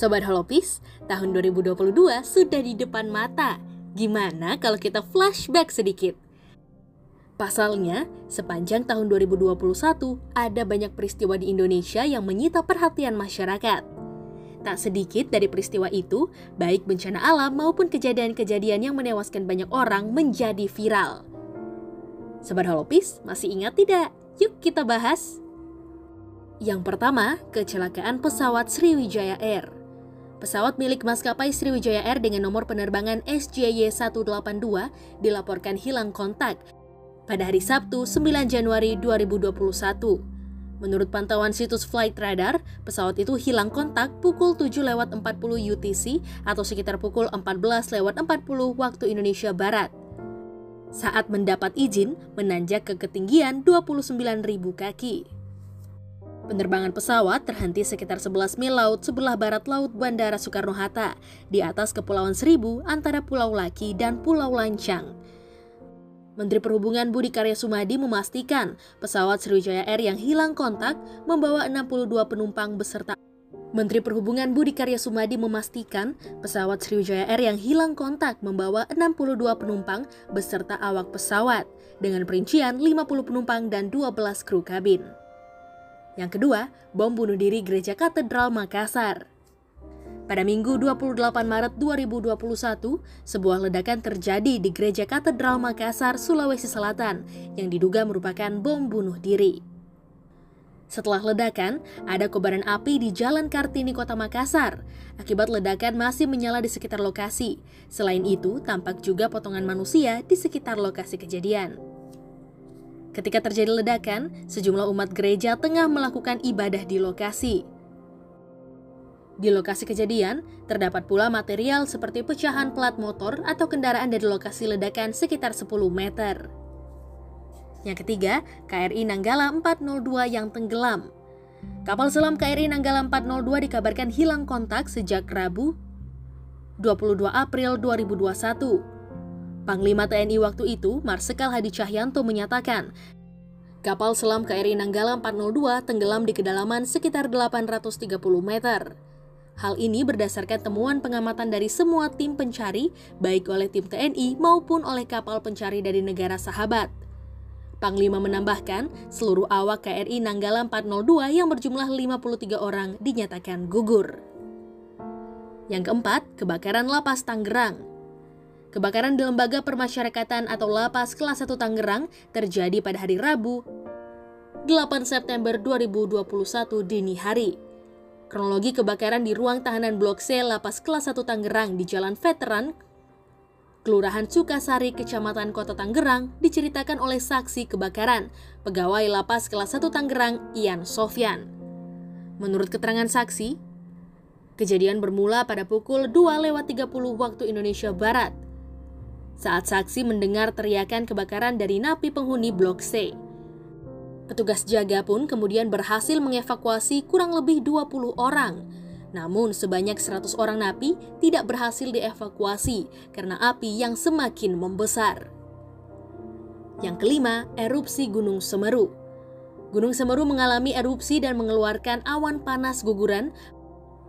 Sobat Holopis, tahun 2022 sudah di depan mata. Gimana kalau kita flashback sedikit? Pasalnya, sepanjang tahun 2021 ada banyak peristiwa di Indonesia yang menyita perhatian masyarakat. Tak sedikit dari peristiwa itu, baik bencana alam maupun kejadian-kejadian yang menewaskan banyak orang menjadi viral. Sobat Holopis, masih ingat tidak? Yuk kita bahas. Yang pertama, kecelakaan pesawat Sriwijaya Air. Pesawat milik maskapai Sriwijaya Air dengan nomor penerbangan SJY182 dilaporkan hilang kontak pada hari Sabtu 9 Januari 2021. Menurut pantauan situs Flight Radar, pesawat itu hilang kontak pukul 7 lewat 40 UTC atau sekitar pukul 14 lewat 40 waktu Indonesia Barat. Saat mendapat izin, menanjak ke ketinggian 29.000 kaki. Penerbangan pesawat terhenti sekitar 11 mil laut sebelah barat laut Bandara Soekarno-Hatta di atas Kepulauan Seribu antara Pulau Laki dan Pulau Lancang. Menteri Perhubungan Budi Karya Sumadi memastikan pesawat Sriwijaya Air yang hilang kontak membawa 62 penumpang beserta Menteri Perhubungan Budi Karya Sumadi memastikan pesawat Sriwijaya Air yang hilang kontak membawa 62 penumpang beserta awak pesawat dengan perincian 50 penumpang dan 12 kru kabin. Yang kedua, bom bunuh diri Gereja Katedral Makassar. Pada Minggu 28 Maret 2021, sebuah ledakan terjadi di Gereja Katedral Makassar, Sulawesi Selatan yang diduga merupakan bom bunuh diri. Setelah ledakan, ada kobaran api di Jalan Kartini Kota Makassar. Akibat ledakan masih menyala di sekitar lokasi. Selain itu, tampak juga potongan manusia di sekitar lokasi kejadian. Ketika terjadi ledakan, sejumlah umat gereja tengah melakukan ibadah di lokasi. Di lokasi kejadian, terdapat pula material seperti pecahan plat motor atau kendaraan dari lokasi ledakan sekitar 10 meter. Yang ketiga, KRI Nanggala 402 yang tenggelam. Kapal selam KRI Nanggala 402 dikabarkan hilang kontak sejak Rabu 22 April 2021. Panglima TNI waktu itu, Marsikal Hadi Cahyanto menyatakan, kapal selam KRI Nanggala 402 tenggelam di kedalaman sekitar 830 meter. Hal ini berdasarkan temuan pengamatan dari semua tim pencari, baik oleh tim TNI maupun oleh kapal pencari dari negara sahabat. Panglima menambahkan, seluruh awak KRI Nanggala 402 yang berjumlah 53 orang dinyatakan gugur. Yang keempat, kebakaran lapas Tangerang. Kebakaran di Lembaga Permasyarakatan atau Lapas Kelas 1 Tangerang terjadi pada hari Rabu 8 September 2021 dini hari. Kronologi kebakaran di ruang tahanan Blok C Lapas Kelas 1 Tangerang di Jalan Veteran, Kelurahan Sukasari, Kecamatan Kota Tangerang, diceritakan oleh saksi kebakaran, pegawai Lapas Kelas 1 Tangerang, Ian Sofyan. Menurut keterangan saksi, kejadian bermula pada pukul 2 lewat 30 waktu Indonesia Barat saat saksi mendengar teriakan kebakaran dari napi penghuni Blok C. Petugas jaga pun kemudian berhasil mengevakuasi kurang lebih 20 orang. Namun sebanyak 100 orang napi tidak berhasil dievakuasi karena api yang semakin membesar. Yang kelima, erupsi Gunung Semeru. Gunung Semeru mengalami erupsi dan mengeluarkan awan panas guguran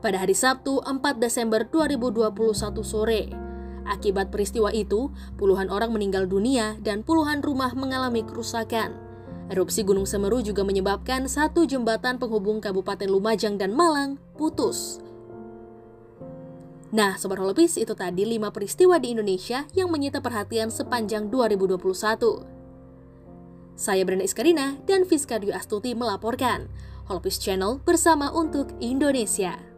pada hari Sabtu 4 Desember 2021 sore. Akibat peristiwa itu, puluhan orang meninggal dunia dan puluhan rumah mengalami kerusakan. Erupsi Gunung Semeru juga menyebabkan satu jembatan penghubung Kabupaten Lumajang dan Malang putus. Nah, Sobat Holopis, itu tadi 5 peristiwa di Indonesia yang menyita perhatian sepanjang 2021. Saya Brenda Iskarina dan Fiska Dwi Astuti melaporkan. Holopis Channel bersama untuk Indonesia.